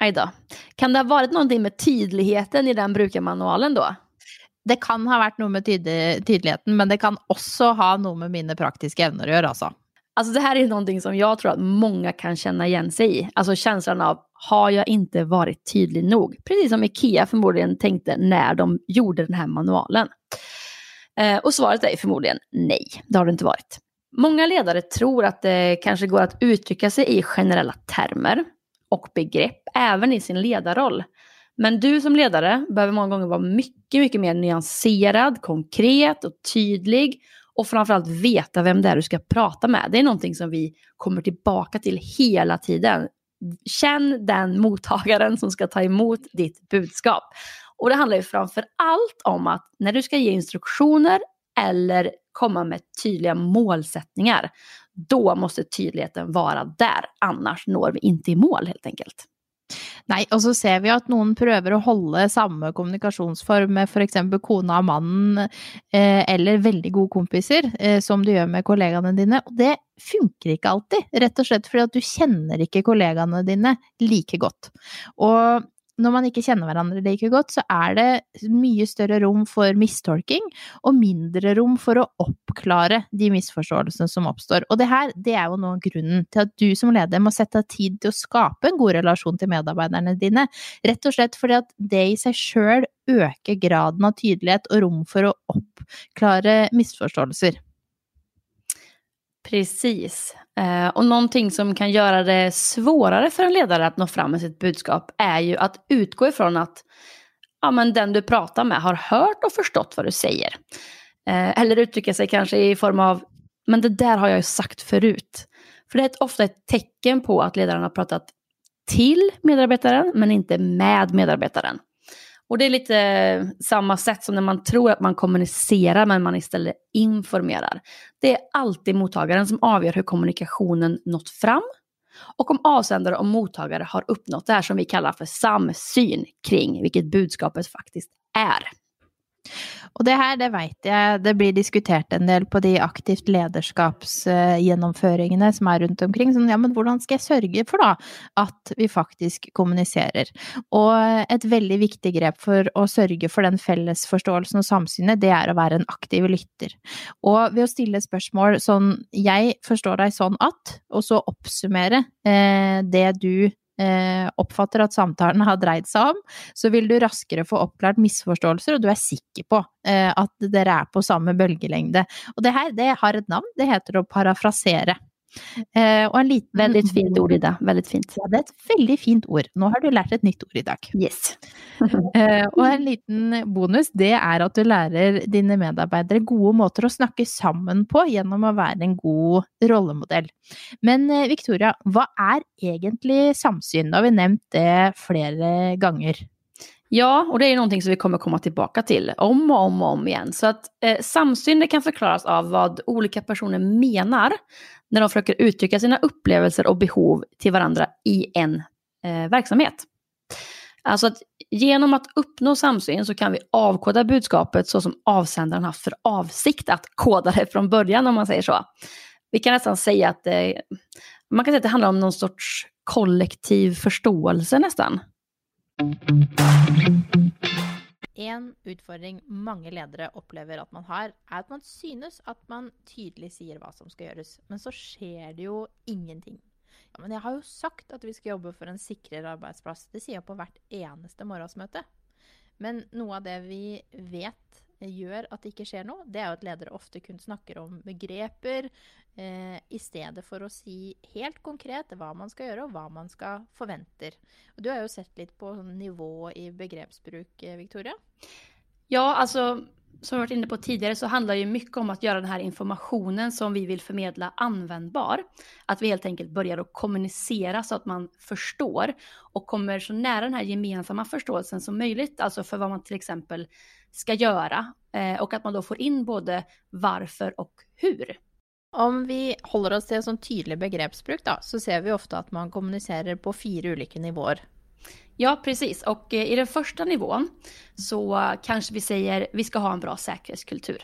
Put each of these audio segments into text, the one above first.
Aj då. Kan det ha vært noe med tydeligheten i den brukermanualen da? Det kan ha vært noe med tyde, tydeligheten, men det kan også ha noe med mine praktiske evner å gjøre, altså. Alltså det här är någonting som jag tror att många kan känna igen sig i. Alltså känslan av, har jag inte varit tydlig nog? Precis som Ikea förmodligen tänkte när de gjorde den här manualen. Eh, och svaret är förmodligen nej, det har det inte varit. Många ledare tror att det kanskje går att uttrycka sig i generella termer och begrepp, även i sin ledarroll. Men du som ledare behöver många gånger vara mycket, mycket mer nyanserad, konkret och tydlig och framförallt veta vem det är du ska prata med. Det är någonting som vi kommer tillbaka till hela tiden. Känn den mottagaren som ska ta emot ditt budskap. Och det handlar ju framför allt om att när du ska ge instruktioner eller komma med tydliga målsättningar, då måste tydligheten vara där. Annars når vi inte i mål helt enkelt. Nei, og så ser vi at noen prøver å holde samme kommunikasjonsform med f.eks. kona og mannen, eh, eller veldig gode kompiser, eh, som du gjør med kollegaene dine. Og det funker ikke alltid, rett og slett fordi at du kjenner ikke kollegaene dine like godt. Og når man ikke kjenner hverandre like godt, så er det mye større rom for mistolking, og mindre rom for å oppklare de misforståelsene som oppstår. Og det her, det er jo nå grunnen til at du som leder må sette av tid til å skape en god relasjon til medarbeiderne dine. Rett og slett fordi at det i seg sjøl øker graden av tydelighet og rom for å oppklare misforståelser. Precis. Eh, och någonting som kan göra det svårare för en ledare att nå fram med sitt budskap är ju att utgå ifrån att ja, men den du pratar med har hört och förstått vad du säger. Eh, eller uttrycka sig kanske i form av, men det där har jag ju sagt förut. För det är ofta ett tecken på att ledaren har pratat till medarbetaren, men inte med medarbetaren. Och det är lite samma sätt som när man tror att man kommunicerar men man istället informerar. Det är alltid mottagaren som avgör hur kommunikationen nått fram och om avsändare och mottagare har uppnått det här som vi kallar för samsyn kring vilket budskapet faktiskt är. Og det her, det veit jeg, det blir diskutert en del på de aktivt lederskapsgjennomføringene som er rundt omkring. Sånn, ja, men hvordan skal jeg sørge for da at vi faktisk kommuniserer? Og et veldig viktig grep for å sørge for den fellesforståelsen og samsynet, det er å være en aktiv lytter. Og ved å stille spørsmål sånn jeg forstår deg sånn at, og så oppsummere eh, det du oppfatter at samtalen har dreid seg om, så vil du raskere få oppklart misforståelser, og du er sikker på eh, at dere er på samme bølgelengde. Og det her, det har et navn, det heter å parafrasere. Eh, og en liten veldig fint ord Ida, Veldig fint. Ja, det er et veldig fint ord. Nå har du lært et nytt ord i dag. Yes. Eh, og en liten bonus, det er at du lærer dine medarbeidere gode måter å snakke sammen på gjennom å være en god rollemodell. Men eh, Victoria, hva er egentlig samsyn? Da har vi nevnt det flere ganger. Ja, og det er ju någonting som vi kommer komma tilbake til om og om og om igjen. Så at, eh, samsyn det kan forklares av hva ulike personer menar när de försöker uttrycka sina upplevelser och behov till varandra i en eh, verksamhet. Alltså att genom att uppnå samsyn så kan vi avkoda budskapet så som avsändaren haft för avsikt att koda det från början om man säger så. Vi kan nästan säga att eh, man kan säga att det handlar om någon sorts kollektiv förståelse nästan. En utfordring mange ledere opplever at man har, er at man synes at man tydelig sier hva som skal gjøres, men så skjer det jo ingenting. Ja, men jeg har jo sagt at vi skal jobbe for en sikrere arbeidsplass. Det sier jeg på hvert eneste morgensmøte. Men noe av det vi vet gjør at det ikke skjer noe, det er jo at ledere ofte kun snakker om begreper, eh, i stedet for å si helt konkret hva man skal gjøre, og hva man skal forventer. Og du har jo sett litt på nivå i begrepsbruk, eh, Victoria? Ja, alltså som vi varit inne på tidigare så handlar ju mycket om att göra den här informationen som vi vill förmedla användbar. Att vi helt enkelt börjar att kommunicera så att man förstår och kommer så nära den här gemensamma förståelsen som möjligt, alltså för vad man till exempel ska göra eh, och att man då får in både varför och hur. Om vi håller oss till en sånn tydelig begrepsbruk, da, så ser vi ofte at man kommuniserer på fire ulike nivåer. Ja, precis. Och eh, i den första nivån så kanske vi säger vi ska ha en bra säkerhetskultur.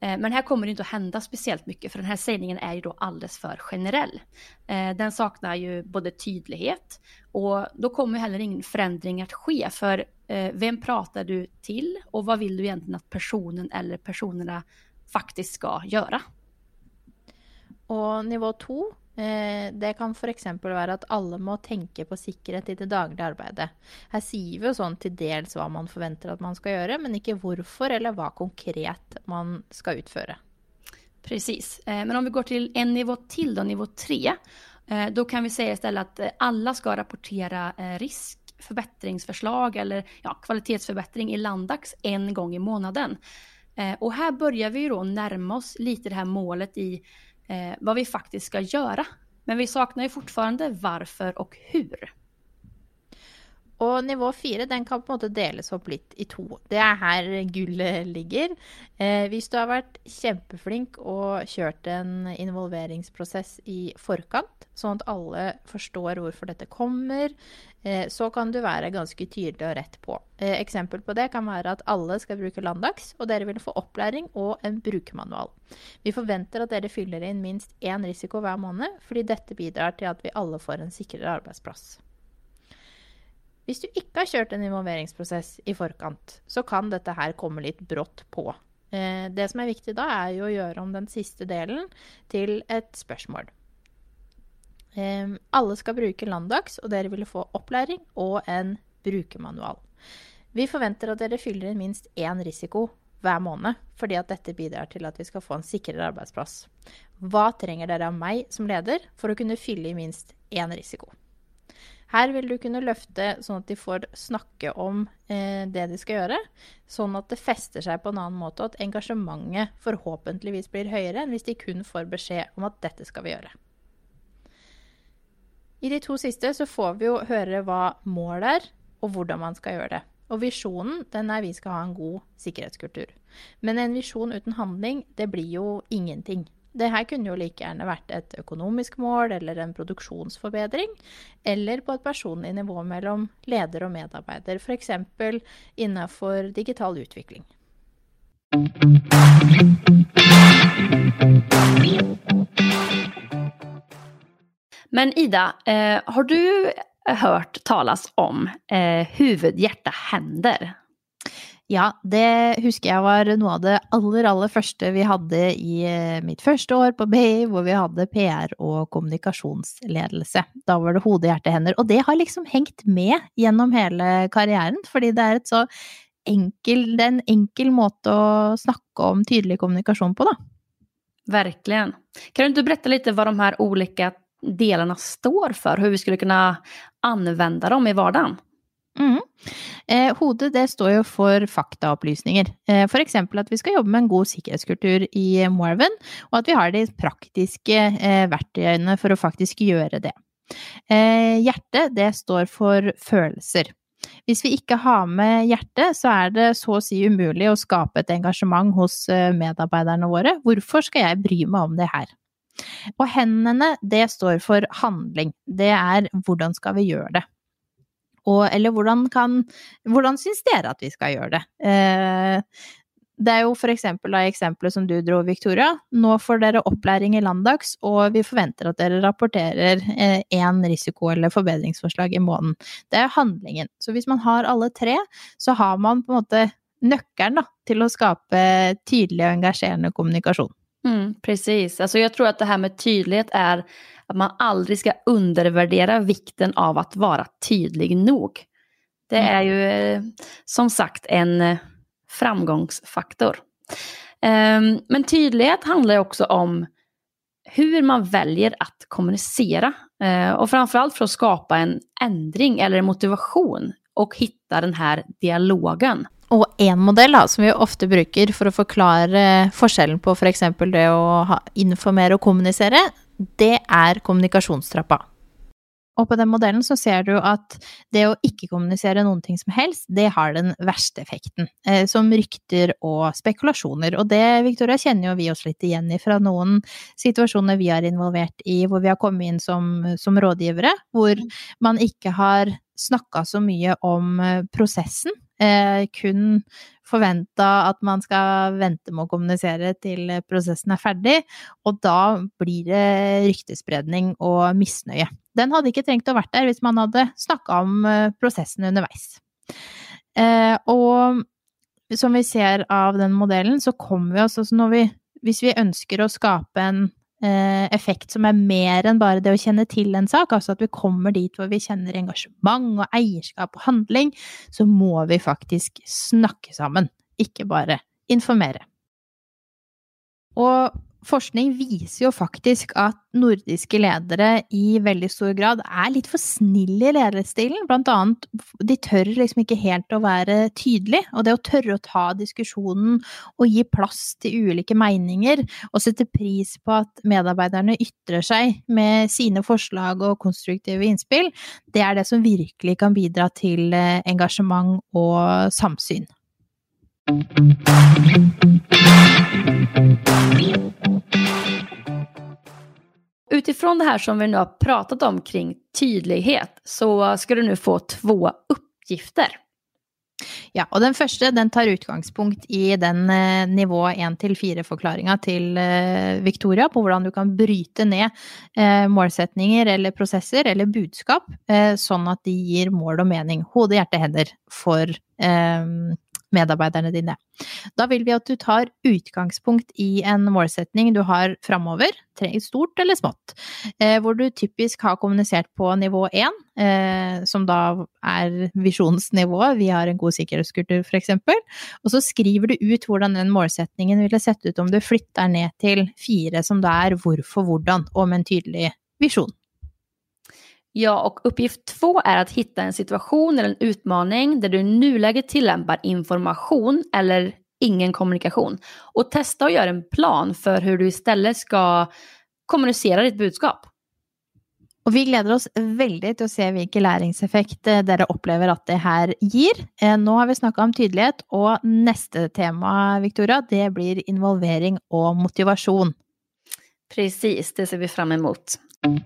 Eh, men här kommer det inte att hända speciellt mycket för den här sägningen är ju då alldeles för generell. Eh, den saknar ju både tydlighet och då kommer heller ingen förändring att ske för vem pratar du till och vad vill du egentligen att personen eller personerna faktiskt ska göra? Og nivå Eh, det kan f.eks. være at alle må tenke på sikkerhet i det daglige arbeidet. Her sier vi jo sånn til dels hva man forventer at man skal gjøre, men ikke hvorfor eller hva konkret man skal utføre. Precis. Eh, men om vi går til en nivå til, da, nivå tre, eh, da kan vi si i stedet at alle skal rapportere risk, forbedringsforslag eller ja, kvalitetsforbedring i Landax en gang i måneden. Og her begynner vi jo nærme oss litt det her målet i eh, vad vi faktiskt ska göra. Men vi saknar ju fortfarande varför och hur. Og nivå fire den kan på en måte deles opp litt i to. Det er her gullet ligger. Eh, hvis du har vært kjempeflink og kjørt en involveringsprosess i forkant, sånn at alle forstår hvorfor dette kommer, eh, så kan du være ganske tydelig og rett på. Eh, eksempel på det kan være at alle skal bruke Landax, og dere vil få opplæring og en brukermanual. Vi forventer at dere fyller inn minst én risiko hver måned, fordi dette bidrar til at vi alle får en sikrere arbeidsplass. Hvis du ikke har kjørt en involveringsprosess i forkant, så kan dette her komme litt brått på. Eh, det som er viktig da, er jo å gjøre om den siste delen til et spørsmål. Alle skal bruke Landax, og dere vil få opplæring og en brukermanual. Vi forventer at dere fyller inn minst én risiko hver måned, fordi at dette bidrar til at vi skal få en sikrere arbeidsplass. Hva trenger dere av meg som leder for å kunne fylle i minst én risiko? Her vil du kunne løfte sånn at de får snakke om eh, det de skal gjøre, sånn at det fester seg på en annen måte, og at engasjementet forhåpentligvis blir høyere enn hvis de kun får beskjed om at dette skal vi gjøre. I de to siste så får vi jo høre hva målet er, og hvordan man skal gjøre det. Og visjonen den er vi skal ha en god sikkerhetskultur. Men en visjon uten handling, det blir jo ingenting. Det her kunne jo like gjerne vært et økonomisk mål eller en produksjonsforbedring, eller på et personlig nivå mellom leder og medarbeider, f.eks. innenfor digital utvikling. Men Ida, eh, har du hørt tales om eh, hovedhjertehender? hender? Ja, det husker jeg var noe av det aller, aller første vi hadde i eh, mitt første år på BI, hvor vi hadde PR og kommunikasjonsledelse. Da var det hode, hjerte, hender. Og det har liksom hengt med gjennom hele karrieren, fordi det er, så enkel, det er en enkel måte å snakke om tydelig kommunikasjon på, da. Verkligen. Kan du berätta litt hva de her ulike delene står for? Hvordan vi skulle kunne anvende dem i vardagen? Mm. Eh, hodet det står jo for faktaopplysninger. Eh, F.eks. at vi skal jobbe med en god sikkerhetskultur i Morven, og at vi har de praktiske eh, verktøyene for å faktisk gjøre det. Eh, hjertet det står for følelser. Hvis vi ikke har med hjertet, så er det så å si umulig å skape et engasjement hos eh, medarbeiderne våre. Hvorfor skal jeg bry meg om det her? Og hendene, det står for handling. Det er hvordan skal vi gjøre det? Og, eller hvordan kan Hvordan syns dere at vi skal gjøre det? Eh, det er jo for eksempel da eksempelet som du dro, Victoria. Nå får dere opplæring i Landdags, og vi forventer at dere rapporterer én eh, risiko- eller forbedringsforslag i måneden. Det er handlingen. Så hvis man har alle tre, så har man på en måte nøkkelen da, til å skape tydelig og engasjerende kommunikasjon. Mm, precis. Alltså jag tror att det här med tydlighet är att man aldrig ska undervärdera vikten av att vara tydlig nog. Det mm. är ju eh, som sagt en eh, framgångsfaktor. Ehm, men tydlighet handlar också om hur man väljer att kommunicera. Eh, och framförallt för att skapa en ändring eller en motivation och hitta den här dialogen. Og én modell da, som vi ofte bruker for å forklare forskjellen på f.eks. For det å ha, informere og kommunisere, det er kommunikasjonstrappa. Og på den modellen så ser du at det å ikke kommunisere noen ting som helst, det har den verste effekten, eh, som rykter og spekulasjoner. Og det, Victoria, kjenner jo vi oss litt igjen i fra noen situasjoner vi er involvert i, hvor vi har kommet inn som, som rådgivere, hvor man ikke har snakka så mye om eh, prosessen, eh, kun forventa at man skal vente med å kommunisere til prosessen er ferdig, og da blir det ryktespredning og misnøye. Den hadde ikke trengt å vært der hvis man hadde snakka om eh, prosessen underveis. Eh, og som vi ser av den modellen, så kommer vi altså når vi Hvis vi ønsker å skape en effekt som er mer enn bare det å kjenne til en sak, altså at vi kommer dit hvor vi kjenner engasjement og eierskap og handling, så må vi faktisk snakke sammen, ikke bare informere. Og forskning viser jo faktisk at nordiske ledere i veldig stor grad er litt for snille i lederstilen. Blant annet, de tør liksom ikke helt å være tydelige. Og det å tørre å ta diskusjonen og gi plass til ulike meninger, og sette pris på at medarbeiderne ytrer seg med sine forslag og konstruktive innspill, det er det som virkelig kan bidra til eh, engasjement og samsyn. Utifrån det här som vi nu har pratat om kring tydlighet så ska du nu få två uppgifter. Ja, og den første den tar utgangspunkt i den eh, nivå 1-4-forklaringa til eh, Victoria på hvordan du kan bryte ned eh, målsetninger eller prosesser eller budskap, eh, sånn at de gir mål og mening. Hode, hjerte, hender for eh, medarbeiderne dine. Da vil vi at du tar utgangspunkt i en målsetning du har framover, stort eller smått, eh, hvor du typisk har kommunisert på nivå 1, eh, som da er visjonsnivået, vi har en god sikkerhetskultur f.eks., og så skriver du ut hvordan den målsetningen ville sett ut om du flytter ned til 4, som da er hvorfor, hvordan, og med en tydelig visjon. Ja, och uppgift två är att hitta en situation eller en utmaning där du i nuläget tillämpar information eller ingen kommunikation. Och testa att göra en plan för hur du istället ska kommunisere ditt budskap. Og vi gleder oss veldig til å se hvilken læringseffekt eh, dere opplever at det her gir. Eh, nå har vi snakka om tydelighet, og neste tema, Victoria, det blir involvering og motivasjon. Precis, det ser vi fram emot.